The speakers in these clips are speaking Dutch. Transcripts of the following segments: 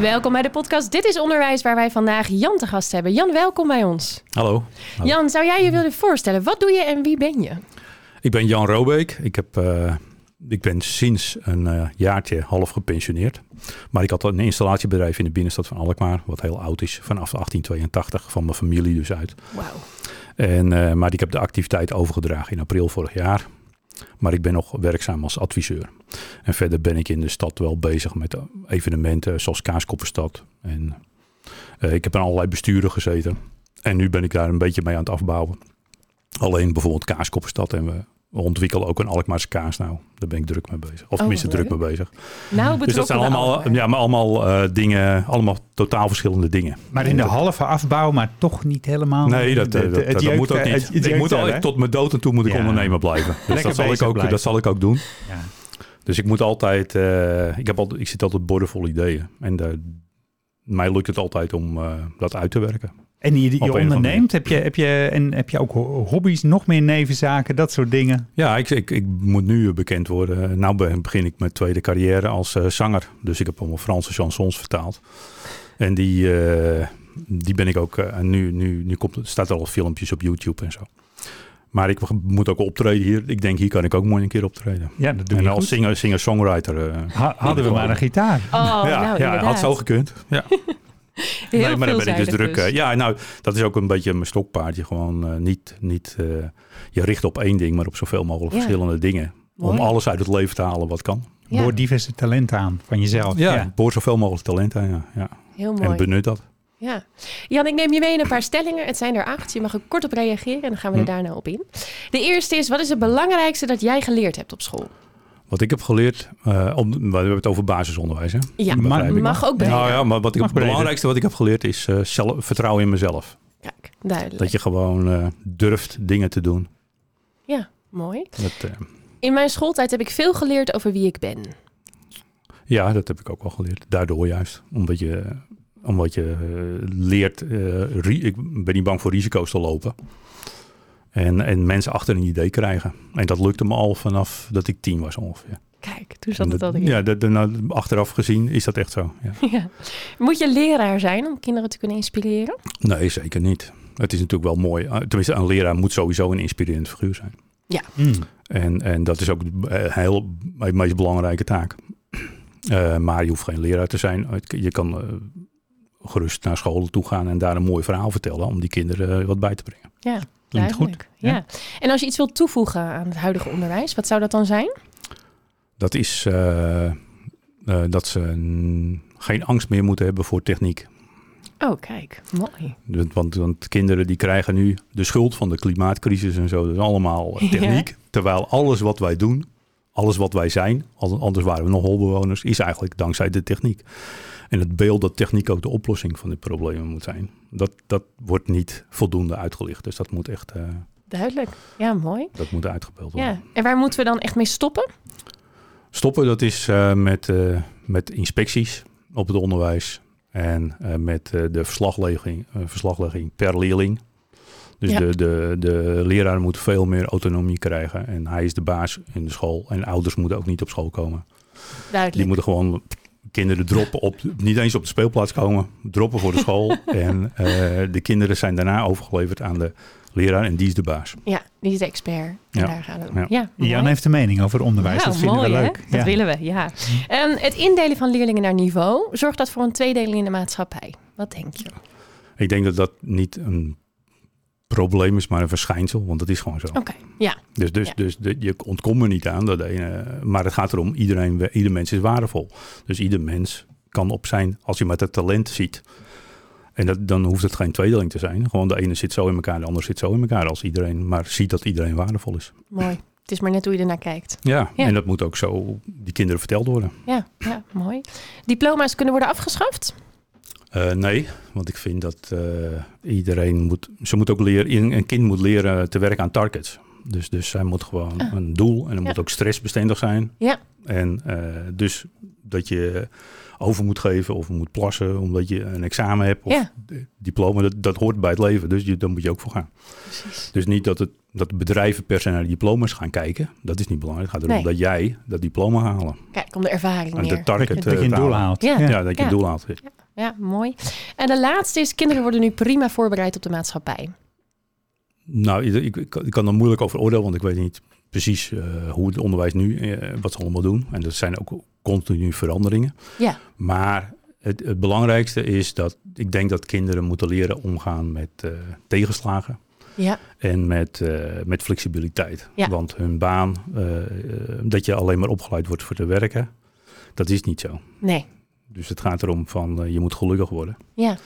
Welkom bij de podcast Dit is Onderwijs, waar wij vandaag Jan te gast hebben. Jan, welkom bij ons. Hallo. Hallo. Jan, zou jij je willen voorstellen? Wat doe je en wie ben je? Ik ben Jan Robeek. Ik, heb, uh, ik ben sinds een uh, jaartje half gepensioneerd. Maar ik had een installatiebedrijf in de binnenstad van Alkmaar, wat heel oud is, vanaf 1882, van mijn familie dus uit. Wauw. En, uh, maar ik heb de activiteit overgedragen in april vorig jaar. Maar ik ben nog werkzaam als adviseur. En verder ben ik in de stad wel bezig met evenementen zoals Kaaskoppenstad. En uh, ik heb in allerlei besturen gezeten. En nu ben ik daar een beetje mee aan het afbouwen. Alleen bijvoorbeeld Kaaskoppenstad. En we, we ontwikkelen ook een Alkmaarse kaas nou. Daar ben ik druk mee bezig. Of tenminste Oh, druk leuk. mee bezig. Nou, Dus dat zijn allemaal, ja, maar allemaal uh, dingen, allemaal totaal verschillende dingen. Maar in de halve afbouw, maar toch niet helemaal. Nee, dat, dat, dat, dat moet ook niet. ik moet al, tot mijn dood en toe moet ik Ja. ondernemer blijven. Dus dat zal, ik ook, blijven. dat zal ik ook doen. Ja. Dus ik moet altijd, uh, ik, heb altijd ik zit altijd bordenvol ideeën. En uh, mij lukt het altijd om uh, dat uit te werken. En je, je onderneemt, heb je, heb, je, en heb je ook ho- hobby's, nog meer nevenzaken, dat soort dingen? Ja, ik, ik, ik moet nu bekend worden. Nou be- begin ik mijn tweede carrière als uh, zanger. Dus ik heb allemaal Franse chansons vertaald. En die, uh, die ben ik ook, uh, nu, nu, nu komt, staat er al filmpjes op YouTube en zo. Maar ik moet ook optreden hier. Ik denk, hier kan ik ook mooi een keer optreden. Ja, dat doe en als singer, singer-songwriter. Uh, ha hadden we maar een gitaar. Oh, ja, nou, ja had zo gekund. Ja. Heel nee, maar dan ben ik dus druk. dus. ja, nou, dat is ook een beetje mijn stokpaardje. Gewoon uh, niet, niet uh, je richt op één ding, maar op zoveel mogelijk Ja. verschillende dingen. Mooi. Om alles uit het leven te halen wat kan. Ja. Boor diverse talenten aan van jezelf. Ja, ja. boor zoveel mogelijk talent aan. Ja. ja. Heel mooi. En benut dat. Ja. Jan, ik neem je mee in een paar stellingen. Het zijn er acht. Je mag er kort op reageren en dan gaan we er Hm. daarna op in. De eerste is, wat is het belangrijkste dat jij geleerd hebt op school? Wat ik heb geleerd, uh, om, we hebben het over basisonderwijs. Hè? Ja, ik. mag ook breder. Nou ja, maar wat ik, Mag het breder. belangrijkste wat ik heb geleerd is uh, zelf, vertrouwen in mezelf. Kijk, duidelijk. Dat je gewoon uh, durft dingen te doen. Ja, mooi. Dat, uh, In mijn schooltijd heb ik veel geleerd over wie ik ben. ja, dat heb ik ook wel geleerd. Daardoor juist. Omdat je, omdat je uh, leert, ik ben niet bang voor risico's te lopen. En, en mensen achter een idee krijgen. En dat lukte me al vanaf dat ik tien was ongeveer. Kijk, toen zat het dat- al in. Ja, de, de, nou, achteraf gezien is dat echt zo. Ja. Ja. Moet je leraar zijn om kinderen te kunnen inspireren? Nee, zeker niet. Het is natuurlijk wel mooi. Uh, Tenminste, een leraar moet sowieso een inspirerend figuur zijn. Hmm. En, en dat is ook een heel, mijn meest belangrijke taak. Uh, maar je hoeft geen leraar te zijn. Je kan uh, gerust naar scholen toe gaan en daar een mooi verhaal vertellen om die kinderen wat bij te brengen. Ja, Klinkt goed. Ja. Ja. En als je iets wilt toevoegen aan het huidige onderwijs, wat zou dat dan zijn? Dat is uh, dat ze geen angst meer moeten hebben voor techniek. Oh, kijk, mooi. Want, want kinderen die krijgen nu de schuld van de klimaatcrisis en zo. Dat is allemaal uh, techniek. Ja. Terwijl alles wat wij doen, alles wat wij zijn, anders waren we nog holbewoners, is eigenlijk dankzij de techniek. En het beeld dat techniek ook de oplossing van dit problemen moet zijn, dat, dat wordt niet voldoende uitgelicht. Dus dat moet echt. Uh, Duidelijk. Ja, mooi. Dat moet uitgebeeld worden. Ja. En waar moeten we dan echt mee stoppen? Stoppen, dat is uh, met, uh, met inspecties op het onderwijs. En met de verslaglegging, verslaglegging per leerling. Dus Ja. de, de, de leraar moet veel meer autonomie krijgen. En hij is de baas in de school. En ouders moeten ook niet op school komen. Duidelijk. Die moeten gewoon kinderen droppen op, niet eens op de speelplaats komen, droppen voor de school. en uh, de kinderen zijn daarna overgeleverd aan de leraar en die is de baas. Ja, die is de expert. En Ja. daar gaat het om. Ja. Ja, Jan heeft een mening over onderwijs. Ja, dat vinden mooi, we hè? leuk. Dat Ja. willen we, ja. En het indelen van leerlingen naar niveau, zorgt dat voor een tweedeling in de maatschappij? Wat denk je? Ik denk dat dat niet een probleem is, maar een verschijnsel, want dat is gewoon zo. Oké, ja. Dus, dus, Ja. dus de, je ontkomt er niet aan. Dat de ene, maar het gaat erom, iedereen, ieder mens is waardevol. Dus ieder mens kan op zijn, als je met het talent ziet. En dat, dan hoeft het geen tweedeling te zijn. Gewoon de ene zit zo in elkaar, de ander zit zo in elkaar. Als iedereen maar ziet dat iedereen waardevol is. Mooi. Het is maar net hoe je ernaar kijkt. Ja, Ja. en dat moet ook zo die kinderen verteld worden. Ja, ja mooi. Diploma's kunnen worden afgeschaft? Eh, nee, want ik vind dat eh, iedereen moet... Ze moet ook leren... Een kind moet leren te werken aan targets. Dus, dus zij moet gewoon Ah. een doel en dan Ja. moet ook stressbestendig zijn. Ja. En eh, dus dat je over moet geven of moet plassen omdat je een examen hebt of Ja. diploma, dat, dat hoort bij het leven. Dus je, daar moet je ook voor gaan. Precies. Dus niet dat, het, dat de bedrijven per se naar de diploma's gaan kijken. Dat is niet belangrijk. Het gaat erom Nee. dat jij dat diploma halen. Kijk, om de ervaring En meer. de target Dat, dat je een doel haalt. Ja. Ja, dat je Ja. een doel haalt. Ja, mooi. En de laatste is, kinderen worden nu prima voorbereid op de maatschappij. Nou, ik, ik, ik kan er moeilijk over oordelen, want ik weet niet precies eh, hoe het onderwijs nu, eh, wat ze allemaal doen. En dat zijn ook continu veranderingen. Ja. Maar het, het belangrijkste is dat ik denk dat kinderen moeten leren omgaan met eh, tegenslagen. Ja, En met, met flexibiliteit. Ja. Want hun baan, dat je alleen maar opgeleid wordt voor te werken, dat is niet zo. nee. Dus het gaat erom van eh, je moet gelukkig worden. Ja.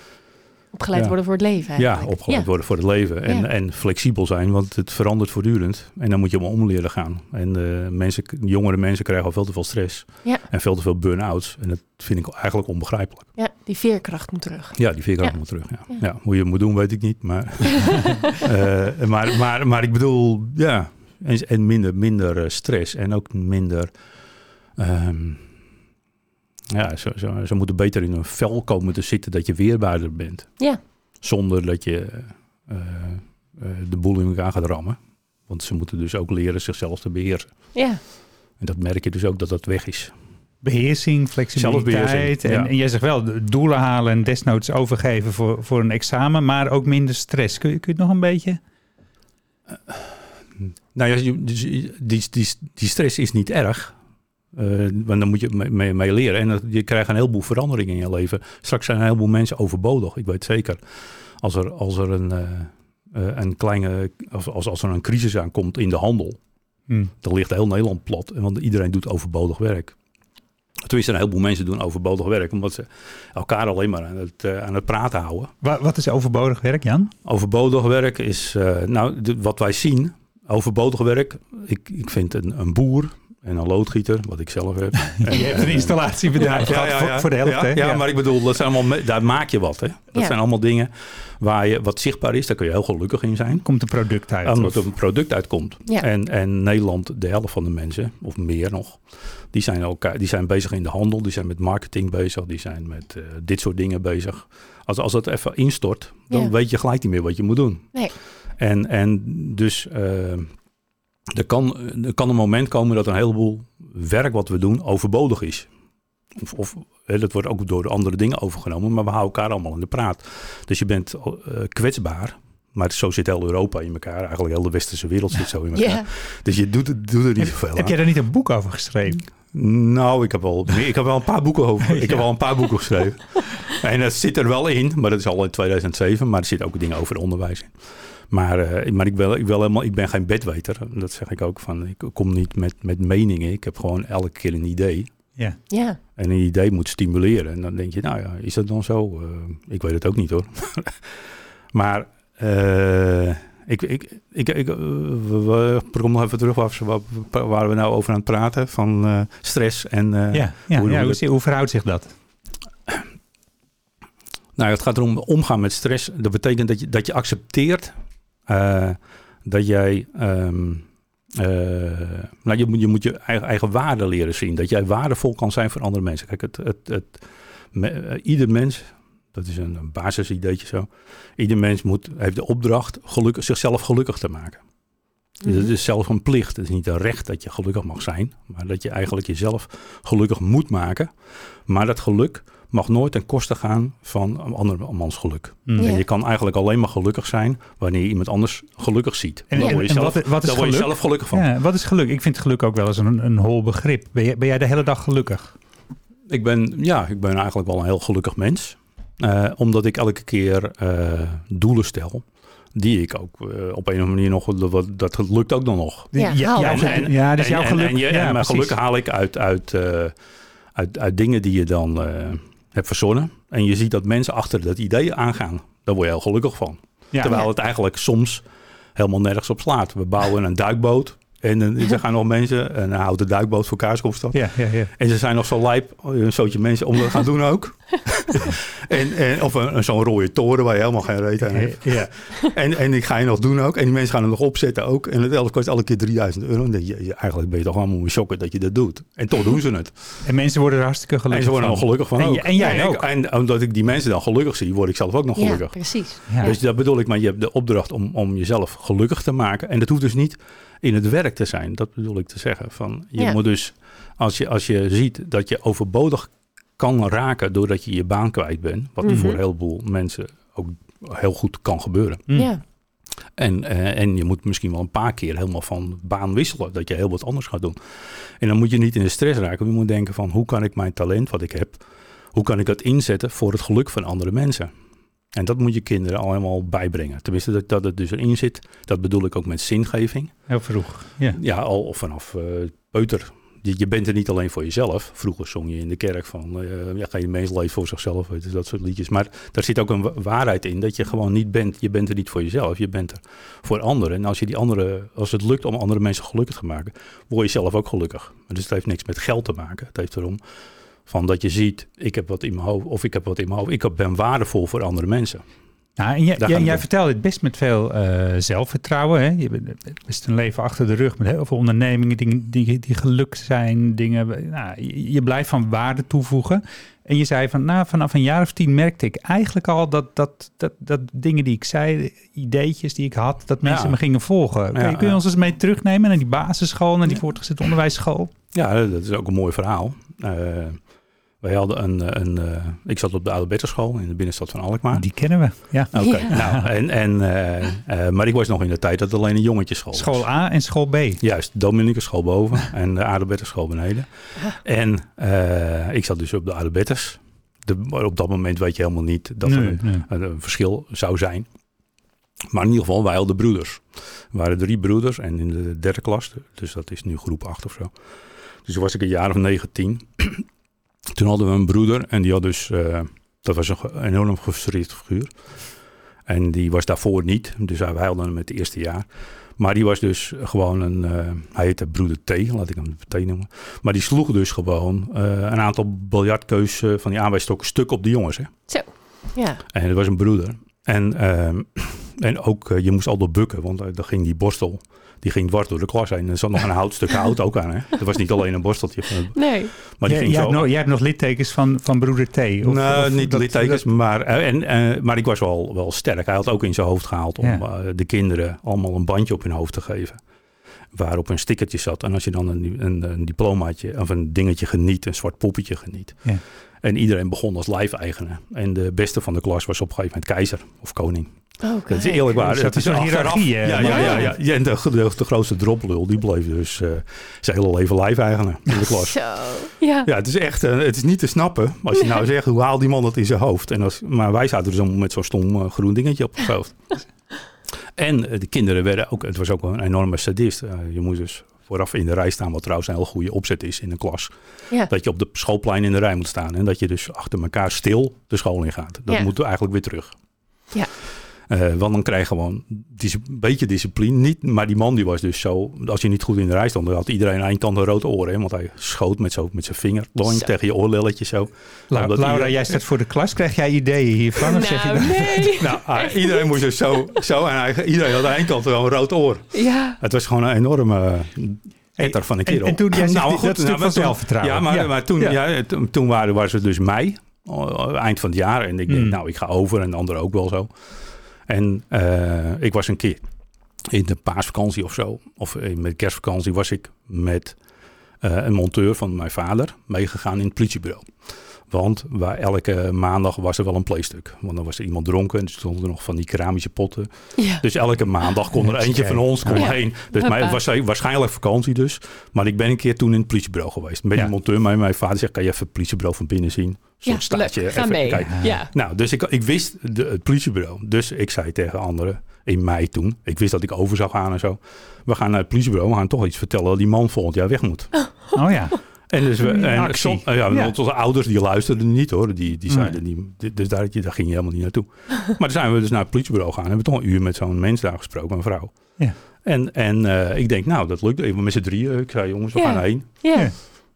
Opgeleid Ja. worden voor het leven eigenlijk. Ja, opgeleid Ja. worden voor het leven. En, Ja. en flexibel zijn, want het verandert voortdurend. En dan moet je om om leren gaan. En eh, mensen, jongere mensen krijgen al veel te veel stress. Ja. En veel te veel burn-outs. En dat vind ik eigenlijk onbegrijpelijk. Ja, die veerkracht moet terug. Ja, die veerkracht moet terug. Ja. Hoe je het moet doen, weet ik niet. Maar, eh, maar, maar, maar ik bedoel, ja. En, en minder, minder stress. En ook minder... ehm, ja, ze, ze, ze moeten beter in een vel komen te zitten dat je weerbaarder bent. Ja. Zonder dat je eh, eh, de boel in elkaar gaat rammen. Want ze moeten dus ook leren zichzelf te beheersen. Ja, En dat merk je dus ook dat dat weg is. Beheersing, flexibiliteit. En, ja. en jij zegt wel, doelen halen en desnoods overgeven voor, voor een examen, maar ook minder stress. Kun je, kun je het nog een beetje? Nou ja, dus die, die, die stress is niet erg. Eh, want dan moet je mee, mee, leren. En dat, je krijgt een heleboel veranderingen in je leven. Straks zijn een heleboel mensen overbodig. Ik weet zeker. Als er, als er een, eh, eh, een kleine. Als, als, er een crisis aankomt in de handel. Hm. dan ligt heel Nederland plat. Want iedereen doet overbodig werk. Tenminste, een heleboel mensen doen overbodig werk. Omdat ze elkaar alleen maar aan het, aan het praten houden. Wa- Wat is overbodig werk, Jan? Overbodig werk is, nou, de- wat wij zien, overbodig werk. Ik, ik vind een, een boer en een loodgieter, wat ik zelf heb. En, Je hebt een eh, installatiebedrijf gehad voor, voor de helft, ja, hè? Ja, maar ik bedoel, dat zijn allemaal, me- daar maak je wat. Hè? Dat Ja. zijn allemaal dingen waar je wat zichtbaar is. Daar kun je heel gelukkig in zijn. Komt een product uit. Omdat er een product uitkomt. Ja. En, en Nederland, de helft van de mensen, of meer nog, die zijn, elkaar, die zijn bezig in de handel, die zijn met marketing bezig, die zijn met eh, dit soort dingen bezig. Als, als dat even instort, dan Ja. weet je gelijk niet meer wat je moet doen. Nee. En, en dus eh, er, kan, er kan een moment komen dat een heleboel werk wat we doen overbodig is. Of, of hè, dat wordt ook door andere dingen overgenomen, maar we houden elkaar allemaal in de praat. Dus je bent eh, kwetsbaar. Maar zo zit heel Europa in elkaar. Eigenlijk heel de westerse wereld zit zo in elkaar. ja. Dus je doet, het- doet er niet heb, zoveel heb aan. jij daar niet een boek over geschreven? Nou, ik heb, wel, ik heb wel een paar boeken over. Ik heb wel een paar boeken geschreven. En dat zit er wel in, maar dat is al in 2007. Maar er zitten ook dingen over onderwijs in. Maar, eh, maar ik, ben, ik, helemaal, ik ben geen bedweter. Dat zeg ik ook. Van, ik kom niet met, met meningen. Ik heb gewoon elke keer een idee. Ja. Ja, En een idee moet stimuleren. En dan denk je, nou ja, is dat dan zo? Eh, ik weet het ook niet hoor. maar eh, ik, ik, ik, ik, we, we, kom nog even terug waar, waar, waar we nou over aan het praten. Van eh, stress en... eh, Ja, ja, hoe- ja, hoe hoe, dat- hoe verhoudt zich dat? Nou, het gaat erom omgaan met stress. Dat betekent dat je, dat je accepteert dat jij. eh, nou, je, moet, je moet je eigen, eigen waarde leren zien. Dat jij waardevol kan zijn voor andere mensen. Kijk, het, het, het, me- eh, ieder mens, dat is een, een basisideetje zo. Ieder mens moet, heeft de opdracht gelukkig, zichzelf gelukkig te maken. Dus het Mhm. is zelf een plicht. Het is niet een recht dat je gelukkig mag zijn. Maar dat je eigenlijk jezelf gelukkig moet maken. Maar dat geluk mag nooit ten koste gaan van een andermans geluk. Hm. Ja. En je kan eigenlijk alleen maar gelukkig zijn wanneer je iemand anders gelukkig ziet. En, dan en- word je en zelf, wat, wat is dan word je geluk? zelf gelukkig van. Ja, wat is geluk? Ik vind geluk ook wel eens een, een hol begrip. Ben jij, ben jij de hele dag gelukkig? Ik, ben, ja, ik ben eigenlijk wel een heel gelukkig mens. Eh, omdat ik elke keer eh, doelen stel. Die ik ook eh, op een of andere manier nog... Dat, dat lukt ook dan nog. Ja, jouw, hem. geluk- ja, dus en, jouw en- geluk. En, je, ja, en mijn precies. geluk haal ik uit, uit, eh, uit, uit dingen die je dan eh, hebt verzonnen. En je ziet dat mensen achter dat idee aangaan. Daar word je heel gelukkig van. Ja. Terwijl het eigenlijk soms helemaal nergens op slaat. We bouwen een duikboot. En uh, er gaan nog mensen een houten duikboot voor Kaaskopstad. Ja, ja, ja. En ze zijn nog zo lijp, een zootje mensen om dat gaan doen ook. en, en, of een, zo'n rode toren waar je helemaal geen reet aan hebt. Ja. En, en ik ga je nog doen ook. En die mensen gaan het nog opzetten ook. En het kost elke keer 3000 euro. En je, je, eigenlijk ben je toch allemaal shocken dat je dat doet. En toch doen ze het. En mensen worden er hartstikke gelukkig En ze worden van. er gelukkig van en, ook. En jij en ook. En omdat ik die mensen dan gelukkig zie, word ik zelf ook nog gelukkig. Ja, precies. Ja. Dus dat bedoel ik, maar je hebt de opdracht om, om jezelf gelukkig te maken. En dat hoeft dus niet in het werk te zijn. Dat bedoel ik te zeggen. Van, je Ja. moet dus, als je, als je ziet dat je overbodig kan raken doordat je je baan kwijt bent. Wat Mhm. voor een heleboel mensen ook heel goed kan gebeuren. Hm. Ja. En, eh, en je moet misschien wel een paar keer helemaal van baan wisselen. Dat je heel wat anders gaat doen. En dan moet je niet in de stress raken. Je moet denken van hoe kan ik mijn talent wat ik heb. Hoe kan ik dat inzetten voor het geluk van andere mensen. En dat moet je kinderen al helemaal bijbrengen. Tenminste, dat, dat het dus erin zit. Dat bedoel ik ook met zingeving. Heel vroeg. Ja. Ja, al vanaf eh peuter. Je, je bent er niet alleen voor jezelf. Vroeger zong je in de kerk van... eh ja, geen mens leeft voor zichzelf. Dat soort liedjes. Maar daar zit ook een wa- waarheid in. Dat je gewoon niet bent... Je bent er niet voor jezelf. Je bent er voor anderen. En als, je die andere, als het lukt om andere mensen gelukkig te maken... word je zelf ook gelukkig. Dus het heeft niks met geld te maken. Het heeft erom van dat je ziet... Ik heb wat in mijn hoofd. Of ik heb wat in mijn hoofd. Ik ben waardevol voor andere mensen. Nou, en jij, jij, vertelde het best met veel eh, zelfvertrouwen. Hè? Je bent best een leven achter de rug met heel veel ondernemingen die, die, die gelukt zijn. Dingen, nou, je, je blijft van waarde toevoegen. En je zei van, nou, vanaf een jaar of tien merkte ik eigenlijk al dat, dat, dat, dat dingen die ik zei, ideetjes die ik had, dat mensen Ja. me gingen volgen. Kun, je- Ja, kun je ja. ons eens mee terugnemen naar die basisschool, naar die voortgezet onderwijsschool? Ja, dat is ook een mooi verhaal. Eh, wij hadden een... eh, een eh, ik zat op de Albertuschool in de binnenstad van Alkmaar. Die kennen we, ja. Oké, Ja. nou, en, en, eh, eh, maar ik was nog in de tijd dat het alleen een jongetjesschool was. School A en school B. Juist, Dominique school boven en de school beneden. En eh, ik zat dus op de Adelbertus. De, maar op dat moment weet je helemaal niet dat er Nee, een, nee. een, een verschil zou zijn. Maar in ieder geval, wij hadden broeders. Er waren drie broeders en in de derde klas, dus dat is nu groep 8 of zo. Dus toen was ik een jaar of 19. Toen hadden we een broeder en die had dus, eh, dat was een enorm gefrustreerd figuur. En die was daarvoor niet, dus wij hadden hem het eerste jaar. Maar die was dus gewoon een, eh, hij heette broeder T, laat ik hem T noemen. Maar die sloeg dus gewoon eh, een aantal biljartkeus van die aanwijsstokken stuk op de jongens. Hè? Ja. En het was een broeder. En, ehm, en ook, je moest al door bukken, want uh, dan ging die borstel, die ging dwars door de klas heen. En er zat nog een houtstuk hout ook aan. Hè? Het was niet alleen een borsteltje, Nee. maar die Jij- ging jij, zo... hebt nog, jij hebt nog littekens van, van broeder T? Of, nou, of niet dat- littekens, dat- maar, eh, en, eh, maar ik was wel, wel sterk. Hij had ook in zijn hoofd gehaald om Ja. eh, de kinderen allemaal een bandje op hun hoofd te geven. Waarop een stickertje zat. En als je dan een, een, een diplomaatje of een dingetje geniet, een zwart poppetje geniet. Ja. En iedereen begon als lijfeigenaar. En de beste van de klas was op een gegeven moment keizer of koning. Oh, Dat is eerlijk waar. Het is een hiërarchie, hè, Ja, ja, ja, ja. ja en de, de, de grootste droplul, die bleef dus eh, zijn hele leven lijfeigenaar in de klas. Zo. Ja. Ja, het is echt, eh, het is niet te snappen. Als je nou zegt, hoe haalt die man dat in zijn hoofd? En als, maar wij zaten dus allemaal met zo'n stom eh, groen dingetje op het hoofd. en de kinderen werden ook, het was ook een enorme sadist. Je moest dus vooraf in de rij staan, wat trouwens een heel goede opzet is in een klas. Ja. Dat je op de schoolplein in de rij moet staan. En dat je dus achter elkaar stil de school in gaat. Dat Ja. moet eigenlijk weer terug. Ja. Eh, want dan krijg je gewoon een beetje discipline. Niet, maar die man die was dus zo... Als je niet goed in de rij stond, dan had iedereen eindkant een rood oor. Hè? Want hij schoot met, zo, met zijn vinger loing, Zo. tegen je oorlelletje zo. Laura, iedereen- jij staat voor de klas. Krijg jij ideeën hiervan? Of zeg je Nou, dan- nee. Nou, ah, iedereen moest dus zo... zo en hij, iedereen had aan de eindkant wel een rood oor. Ja. Het was gewoon een enorme etter van een En, kerel. en toen, jij zegt, Nou, goed, nou, van zelfvertrouwen. Ja, maar, maar toen, Ja. ja. toen, toen waren, was het dus mei, eh, eind van het jaar. En ik denk, Hmm. nou, ik ga over en de anderen ook wel zo. En eh, ik was een keer in de paasvakantie of zo, of in de kerstvakantie, was ik met eh, een monteur van mijn vader meegegaan in het politiebureau. Want waar elke maandag was er wel een playstuk. Want dan was er iemand dronken en er stonden er nog van die keramische potten. Ja. Dus elke maandag kon er eentje van ons kon Ja. heen. Dus mij, was waarschijnlijk vakantie dus. Maar ik ben een keer toen in het politiebureau geweest. Met Ja. die monteur, maar mijn vader zegt, kan je even het politiebureau van binnen zien? Een Ja, staartje. even mee. kijken. Ja. Nou, dus ik, ik wist de, het politiebureau. Dus ik zei tegen anderen in mei toen. Ik wist dat ik over zou gaan en zo. We gaan naar het politiebureau. We gaan toch iets vertellen dat die man volgend jaar weg moet. Oh ja. En dus we, en som- ja, Ja. want onze ouders die luisterden niet hoor. Die, die Nee. zeiden niet. Dus daar, daar ging je helemaal niet naartoe. maar toen zijn we dus naar het politiebureau gaan. En hebben we toch een uur met zo'n mens daar gesproken, een vrouw. Ja. En, en eh, ik denk, nou, dat lukt even met z'n drieën. Ik zei, jongens, we Ja. gaan heen. Ja.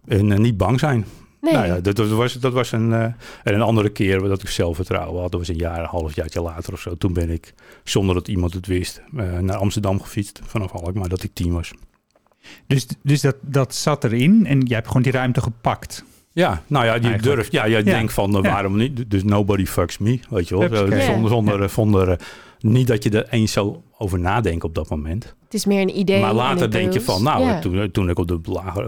En eh, niet bang zijn. Nee. Nou ja, dat, dat was, dat was een... eh, en een andere keer dat ik zelfvertrouwen had. Dat was een jaar, een half jaartje later of zo. Toen ben ik, zonder dat iemand het wist, eh, naar Amsterdam gefietst. Vanaf Alkmaar, dat ik tien was. Dus, dus dat, dat zat erin en jij hebt gewoon die ruimte gepakt. Ja, nou ja, je Eigenlijk. durft. Ja, jij Ja. denkt van, uh, Ja. waarom niet? Dus nobody fucks me, weet je wel. Uh, Zonder, zonder, Ja. zonder, uh, niet dat je er eens zo over nadenkt op dat moment. Het is meer een idee. maar later denk je van, nou, Ja. toen, toen ik op de,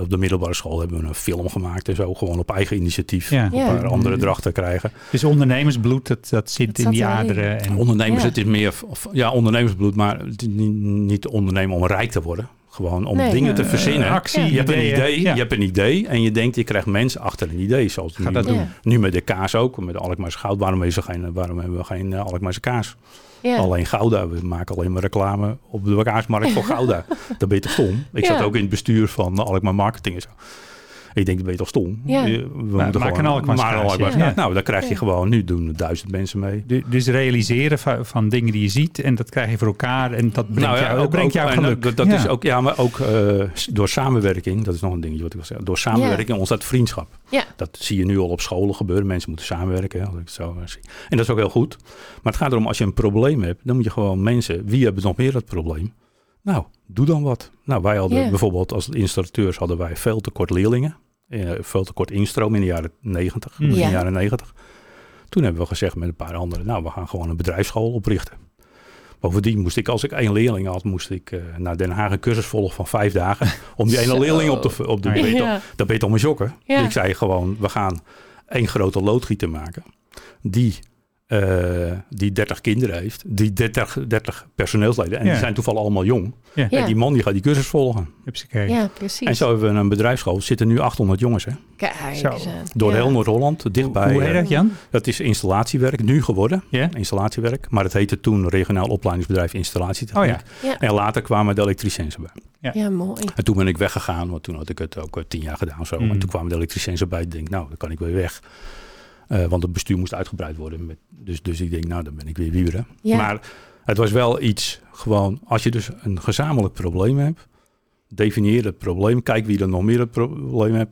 op de middelbare school hebben we een film gemaakt en zo. Gewoon op eigen initiatief. Ja. Ja. Een paar andere drachten krijgen. Dus ondernemersbloed, dat, dat zit Dat in die aderen. En, Ondernemers, Ja. het is meer, of- ja, ondernemersbloed, maar het is niet, niet ondernemen om rijk te worden. Gewoon om Nee. dingen te Eh, verzinnen. actie, je hebt een idee, Ja. je hebt een idee en je denkt je krijgt mensen achter een idee. Zoals Ga nu, dat doen. Ja. nu met de kaas ook, met de Alkmaarse goud. Waarom, is er geen, waarom hebben we geen uh, Alkmaarse kaas? Ja. Alleen Gouda. We maken alleen maar reclame op de kaasmarkt voor Gouda. Dan ben je toch stom? Ik Ja. zat ook in het bestuur van Alkmaar Marketing en zo. Ik denk, dan ben je toch stom? Ja. We maak moeten gewoon- maar ja. Nou, dan krijg je Ja. gewoon, nu doen er duizend mensen mee. Du- Dus realiseren van, van dingen die je ziet en dat krijg je voor elkaar en dat brengt Nou ja, jou, dat brengt jou geluk. Dat, dat Ja. is ook, ja, maar ook eh, door samenwerking. Dat is nog een dingetje wat ik wil zeggen. Door samenwerking ontstaat vriendschap. Ja. Dat zie je nu al op scholen gebeuren. Mensen moeten samenwerken. Hè, als ik het zo zie. En dat is ook heel goed. Maar het gaat erom, als je een probleem hebt, dan moet je gewoon mensen. Wie hebben nog meer dat probleem? Nou, doe dan wat. Nou, wij hadden bijvoorbeeld als installateurs hadden wij veel te kort leerlingen. Eh, veel te kort instroom in de jaren 90, Hmm. begin Ja. jaren 90. Toen hebben we gezegd met een paar anderen, nou, we gaan gewoon een bedrijfsschool oprichten. Bovendien moest ik, als ik één leerling had, moest ik eh, naar Den Haag een cursus volgen van vijf dagen. Om die ene Zo. leerling op te op de Ja. ben je toch- Ja. Dan ben je toch maar jokken. Ja. Ik zei gewoon, we gaan één grote loodgieter maken. Die, eh, die 30 kinderen heeft. Die 30, 30 personeelsleden. En Ja. die zijn toevallig allemaal jong. Ja. En die man die gaat die cursus volgen. Ja, precies. En zo hebben we een bedrijfsschool. Er zitten nu 800 jongens. Hè? Kijk. Door Ja. heel Noord-Holland. Dichtbij. Hoe heet eh, dat, Jan? dat is installatiewerk. Nu geworden. Ja? Installatiewerk. Maar het heette toen regionaal opleidingsbedrijf installatietechniek. Oh ja. Ja. En later kwamen de elektriciëns erbij. Ja, mooi. En toen ben ik weggegaan, want toen had ik het ook eh, tien jaar gedaan zo. Mm. En toen kwamen de elektriciëns erbij. Ik denk, nou, dan kan ik weer weg. Eh, want het bestuur moest uitgebreid worden. Met, dus, dus ik denk, nou, dan ben ik weer wieberen. Ja. Maar het was wel iets, gewoon, als je dus een gezamenlijk probleem hebt, definieer het probleem. Kijk wie er nog meer het probleem heeft.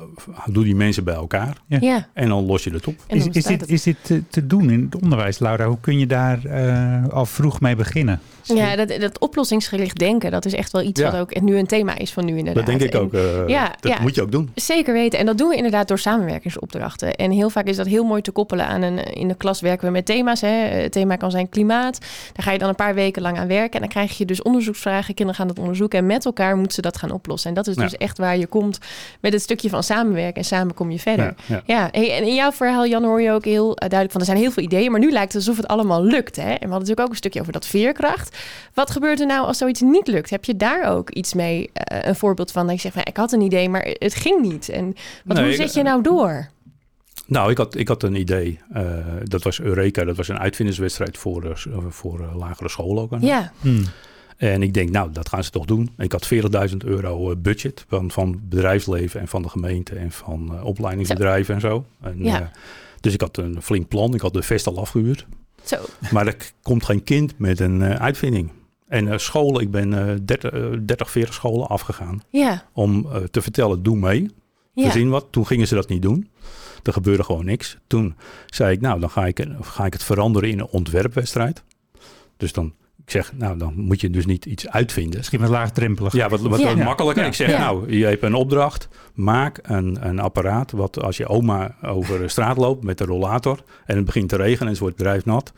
Eh, Doe die mensen bij elkaar Ja. Ja. en dan los je het op. Is, is, dit, het. is dit te, te doen in het onderwijs, Laura? Hoe kun je daar eh, al vroeg mee beginnen? Ja, dat, dat oplossingsgericht denken, dat is echt wel iets Ja. wat ook nu een thema is van nu inderdaad. Dat denk ik En- ook. eh, ja, dat ja. moet je ook doen. Zeker weten. En dat doen we inderdaad door samenwerkingsopdrachten. En heel vaak is dat heel mooi te koppelen aan een... In de klas werken we met thema's. Hè. Het thema kan zijn klimaat. Daar ga je dan een paar weken lang aan werken. En dan krijg je dus onderzoeksvragen. Kinderen gaan dat onderzoeken. En met elkaar moeten ze dat gaan oplossen. En dat is Ja. dus echt waar je komt met het stukje van samenwerken. En samen kom je verder. Ja, ja. Ja, hey, en in jouw verhaal, Jan, hoor je ook heel eh, duidelijk van... er zijn heel veel ideeën, maar nu lijkt het alsof het allemaal lukt. Hè? En we hadden natuurlijk ook een stukje over dat veerkracht. Wat gebeurt er nou als zoiets niet lukt? Heb je daar ook iets mee, eh, een voorbeeld van... dat je zegt, van, ik had een idee, maar het ging niet. En wat, Nee, hoe ik- zet je nou door? Nou, ik had, ik had een idee. Eh, dat was Eureka. Dat was een uitvinderswedstrijd voor, voor lagere scholen ook. Ja, Hmm. En ik denk, nou, dat gaan ze toch doen. Ik had 40.000 euro eh, budget van, van bedrijfsleven en van de gemeente en van eh, opleidingsbedrijven en zo. En, Ja. eh, dus ik had een flink plan. Ik had de vest al afgehuurd. zo. Maar er komt geen kind met een uitvinding. En scholen, ik ben eh 30, eh, 30, 40 scholen afgegaan Ja, om te vertellen, doe mee. ja. Verzin wat. Toen gingen ze dat niet doen. Er gebeurde gewoon niks. Toen zei ik, nou, dan ga ik, ga ik het veranderen in een ontwerpwedstrijd. Dus dan, ik zeg, nou, dan moet je dus niet iets uitvinden. Misschien wat laagdrempelig. Ja, wat, wat Ja. makkelijker. Ja. Ik zeg, Ja. nou, je hebt een opdracht. Maak een, een apparaat wat als je oma over de straat loopt met een rollator en het begint te regenen en ze wordt drijfnat.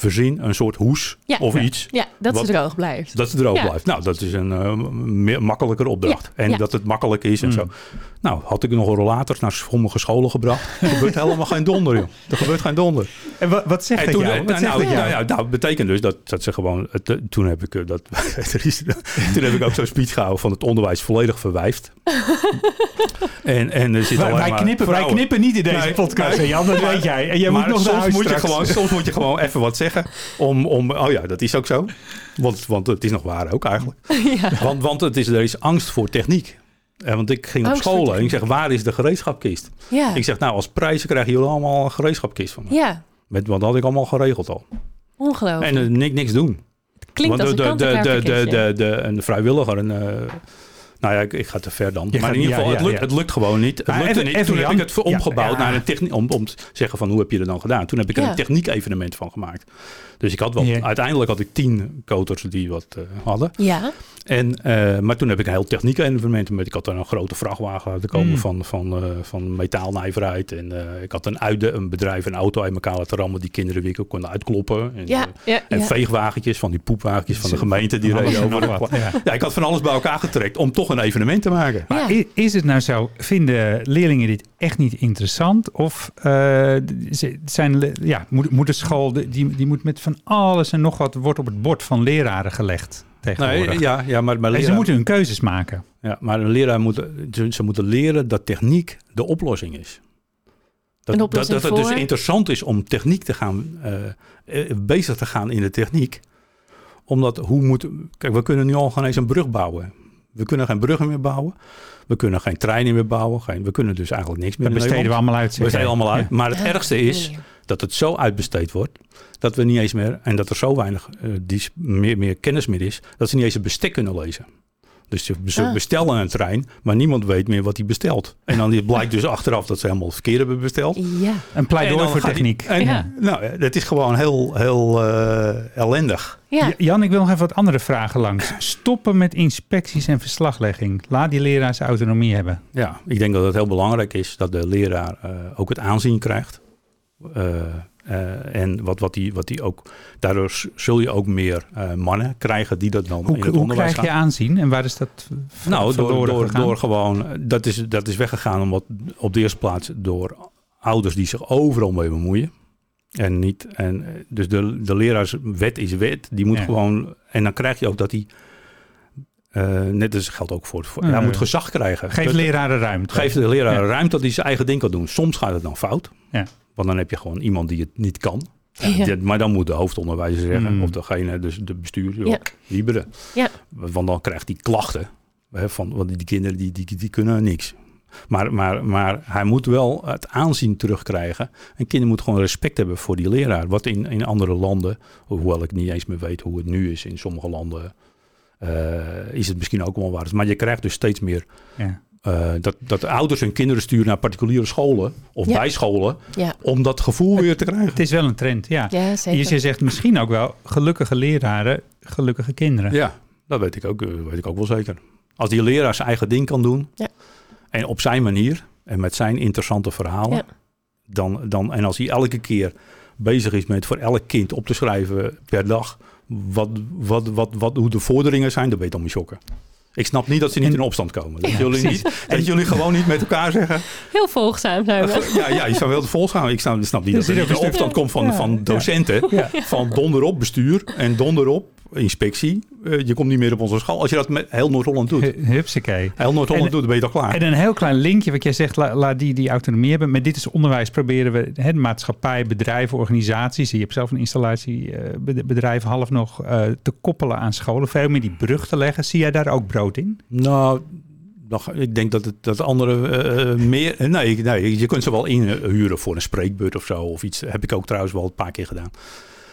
Verzin een soort hoes Ja. of Ja. iets Ja, dat Wat- het droog blijft. dat het droog Ja. blijft. Nou, dat is een eh, meer, makkelijker opdracht. Ja, En ja. dat het makkelijk is en Mm. zo. Nou, had ik nog een rollator naar sommige scholen gebracht. Er gebeurt helemaal geen donder, joh. Er gebeurt geen donder. En wat, wat zegt En dat toen, jou? nou, Wat nou, dat jou? nou, ja, nou, betekent dus dat, dat ze gewoon... Het, eh, toen, heb ik, eh, dat, toen heb ik ook zo'n speech gehouden van het onderwijs volledig verwijfd. en, en er zit Wij, alleen wij maar knippen, wij knippen niet in deze Nee, podcast, nee. Jan, dat Maar- weet jij. En jij maar moet nog naar soms huis moet, je gewoon, soms moet je gewoon even wat zeggen. Om, om, oh ja, dat is ook zo. Want, want het is nog waar ook eigenlijk. ja. Want, want het is, er is angst voor techniek. Eh, want ik ging op Angst voor school en ik zeg, waar is de gereedschapkist? Ja. Ik zeg, nou, als prijzen krijgen jullie allemaal een gereedschapkist van me. ja, Met, want dat had ik allemaal geregeld al. ongelooflijk. En eh, niks, niks doen. Klinkt Want als de, een de, de, de, de, de, vrijwilliger, een, eh, nou ja, ik, ik ga te ver dan. Je maar gaat- in ieder geval, ja, het, lukt, ja. het lukt gewoon niet. Het Maar lukte even- niet. even Toen heb ik het omgebouwd ja. naar een techniek, om, om te zeggen van hoe heb je het dan gedaan. Toen heb ik er een techniek evenement van gemaakt. Dus ik had wel, Ja. uiteindelijk had ik tien koters die wat eh, hadden. Ja, En, eh, maar toen heb ik een heel techniek evenement met. Ik had er een grote vrachtwagen laten komen Mm. van, van, eh, van metaalnijverheid. En eh, ik had een, uide, een bedrijf, een auto uit elkaar laten rammen die kinderen weer konden uitkloppen. En, ja, ja. en ja. veegwagentjes van die poepwagentjes van de gemeente die reden en over. Ja, ik had van alles bij elkaar getrekt om toch een evenement te maken. Maar is het nou zo, vinden leerlingen dit echt niet interessant? Of eh, z- zijn, ja, moet, moet de school, die, die moet met van alles en nog wat, wordt op het bord van leraren gelegd tegenwoordig? Nee, ja, ja, maar, maar, en ze moeten hun keuzes maken. ja, maar een leraar moet, ze, ze moeten leren dat techniek de oplossing is. Dat, oplossing dat, dat het voor? dus interessant is om techniek te gaan, eh, eh, bezig te gaan in de techniek. Omdat hoe moet, kijk, we kunnen nu al geen eens een brug bouwen. We kunnen geen bruggen meer bouwen. We kunnen geen treinen meer bouwen. Geen, we kunnen dus eigenlijk niks meer Dat besteden we allemaal uit. We besteden allemaal uit. Ja. Maar het ergste die is dat het zo uitbesteed wordt dat we niet eens meer en dat er zo weinig eh, dis- meer, meer kennis meer is dat ze niet eens het bestek kunnen lezen. Dus ze Ah. bestellen een trein, maar niemand weet meer wat hij bestelt. En dan blijkt dus achteraf dat ze helemaal het verkeerd hebben besteld. Ja, Een En pleidooi voor die- techniek. en, Ja. Nou, dat is gewoon heel, heel eh, ellendig. ja. Ja, Jan, ik wil nog even wat andere vragen langs. Stoppen met inspecties en verslaglegging. Laat die leraar zijn autonomie hebben. Ja, ik denk dat het heel belangrijk is dat de leraar eh, ook het aanzien krijgt. Eh, eh, en wat, wat, die, wat die ook, daardoor zul je ook meer eh, mannen krijgen die dat dan Hoe, in het hoe onderwijs krijg gaan. je aanzien en waar is dat Nou, door, door, door gewoon, dat is, dat is weggegaan omdat op de eerste plaats door ouders die zich overal mee bemoeien. En niet, en eh, dus de, de leraarswet is wet, die moet Ja. gewoon, en dan krijg je ook dat die, net als geldt ook voor, voor hij moet gezag krijgen. Geef Dat- leraren ruimte. Geef de leraar Ja. ruimte dat hij zijn eigen ding kan doen. Soms gaat het dan fout. Ja. Want dan heb je gewoon iemand die het niet kan. Ja. Maar dan moet de hoofdonderwijzer zeggen, Mm. of degene, dus de bestuur, joh, Ja. Ja. Want dan krijgt hij klachten. Hè, van, want die kinderen die, die, die kunnen niks. Maar, maar, maar hij moet wel het aanzien terugkrijgen. En kinderen moeten gewoon respect hebben voor die leraar. Wat in, in andere landen, hoewel ik niet eens meer weet hoe het nu is in sommige landen, eh, is het misschien ook wel waar. Maar je krijgt dus steeds meer Ja. Eh, dat, dat ouders hun kinderen sturen naar particuliere scholen of Ja. bijscholen ja. om dat gevoel weer te krijgen. Het is wel een trend, ja. ja Je zegt misschien ook wel gelukkige leraren, gelukkige kinderen. Ja, dat weet ik ook, eh, weet ik ook wel zeker. Als die leraar zijn eigen ding kan doen Ja. en op zijn manier en met zijn interessante verhalen, Ja. dan, dan, en als hij elke keer bezig is met voor elk kind op te schrijven per dag wat, wat, wat, wat, hoe de vorderingen zijn, dan ben je dan shocken. Ik snap niet dat ze niet En- in opstand komen. Dat, Ja, jullie, precies. niet, dat jullie gewoon niet met elkaar zeggen. Heel volgzaam zijn we. Ja, ja je zou wel vol gaan. Ik snap, ik snap niet dat Er niet een opstand komt van, Ja, van docenten. Van donder op bestuur en donder op inspectie. Eh, je komt niet meer op onze school. Als je dat met heel Noord-Holland doet. Hu- Hupsakee. Heel Noord-Holland doet, dan ben je toch klaar. En een heel klein linkje, wat jij zegt, la- laat die die autonomie hebben. Met dit is onderwijs proberen we hè, maatschappij, bedrijven, organisaties. Je hebt zelf een installatiebedrijf half nog eh, te koppelen aan scholen. Veel meer die brug te leggen. Zie jij daar ook brood in? Nou, ik denk dat het dat andere eh, meer... Nee, nee, je kunt ze wel inhuren voor een spreekbeurt of zo. Of iets. Heb ik ook trouwens wel een paar keer gedaan.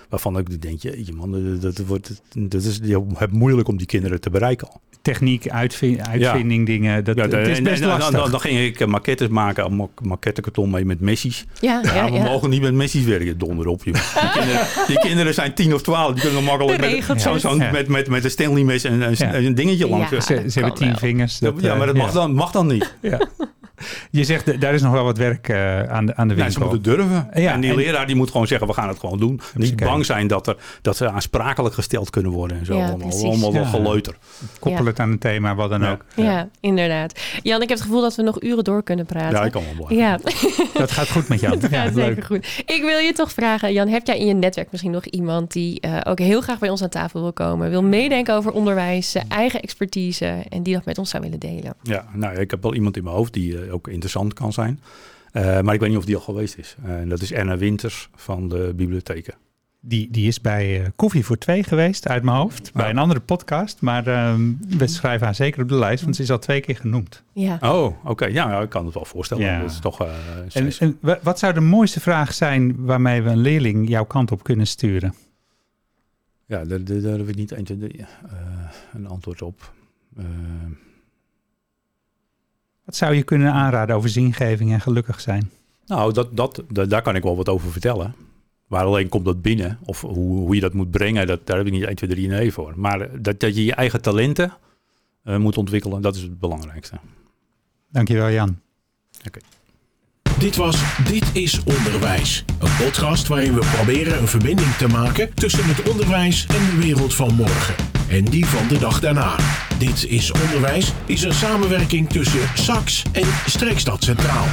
Waarvan ik denk, je man, dat, dat, wordt, dat is je hebt moeilijk om die kinderen te bereiken. al. Techniek, uitvin- uitvinding, dingen. Dat, Ja, het is best en- lastig. Dan, dan ging ik eh, maquettes maken, ma- maquettekarton mee met messies. Ja, ja, Ja, ja. we mogen niet met Messi's werken, donder op. joh. Die, kinderen, die kinderen zijn tien of twaalf, die kunnen makkelijk met, zo, met, met, met een Stanley mes en een, Ja. een dingetje langs. Ja. ze, ze hebben tien wel. vingers. Ja, dat, ja, maar dat eh, mag, dan, mag dan niet. ja. Je zegt, daar is nog wel wat werk eh, aan, de, aan de Nee, winkel. ze moeten durven. Ja, en die en- leraar die moet gewoon zeggen, we gaan het gewoon doen. Niet bang zijn dat, er, dat ze aansprakelijk gesteld kunnen worden. En zo. Ja, allemaal precies. allemaal wel geleuter. Koppel Ja. het aan een thema, wat dan Ja. ook. Ja, inderdaad. Jan, ik heb het gevoel dat we nog uren door kunnen praten. Ja, ik kan wel blijven. Ja, Dat gaat goed met jou. het Ja, gaat leuk. zeker goed. Ik wil je toch vragen, Jan, heb jij in je netwerk misschien nog iemand die eh, ook heel graag bij ons aan tafel wil komen, wil meedenken over onderwijs, zijn eigen expertise en die dat met ons zou willen delen? Ja, nou, ik heb wel iemand in mijn hoofd die eh, ook interessant kan zijn. Eh, maar ik weet niet of die al geweest is. Eh, En dat is Erna Winters van de bibliotheken. Die, die is bij uh, Koffie voor Twee geweest, uit mijn hoofd. Bij een andere podcast. Maar uh, we schrijven haar zeker op de lijst, want ze is al twee keer genoemd. Ja. Oh, oké. Ja, ik kan het wel voorstellen. Ja. Dat is toch, uh, en, en, wat zou de mooiste vraag zijn waarmee we een leerling jouw kant op kunnen sturen? Ja, daar, daar, daar heb ik niet een, een antwoord op. wat zou je kunnen aanraden over zingeving en gelukkig zijn? Nou, dat, dat, daar kan ik wel wat over vertellen. Waar alleen komt dat binnen, of hoe, hoe je dat moet brengen, dat, daar heb ik niet 1, 2, 3 nee voor. Maar dat, dat je je eigen talenten uh, moet ontwikkelen, dat is het belangrijkste. Dankjewel Jan. Oké. Okay. Dit was Dit is Onderwijs. Een podcast waarin we proberen een verbinding te maken tussen het onderwijs en de wereld van morgen. En die van de dag daarna. Dit is Onderwijs is een samenwerking tussen SAX en Streekstad Centraal.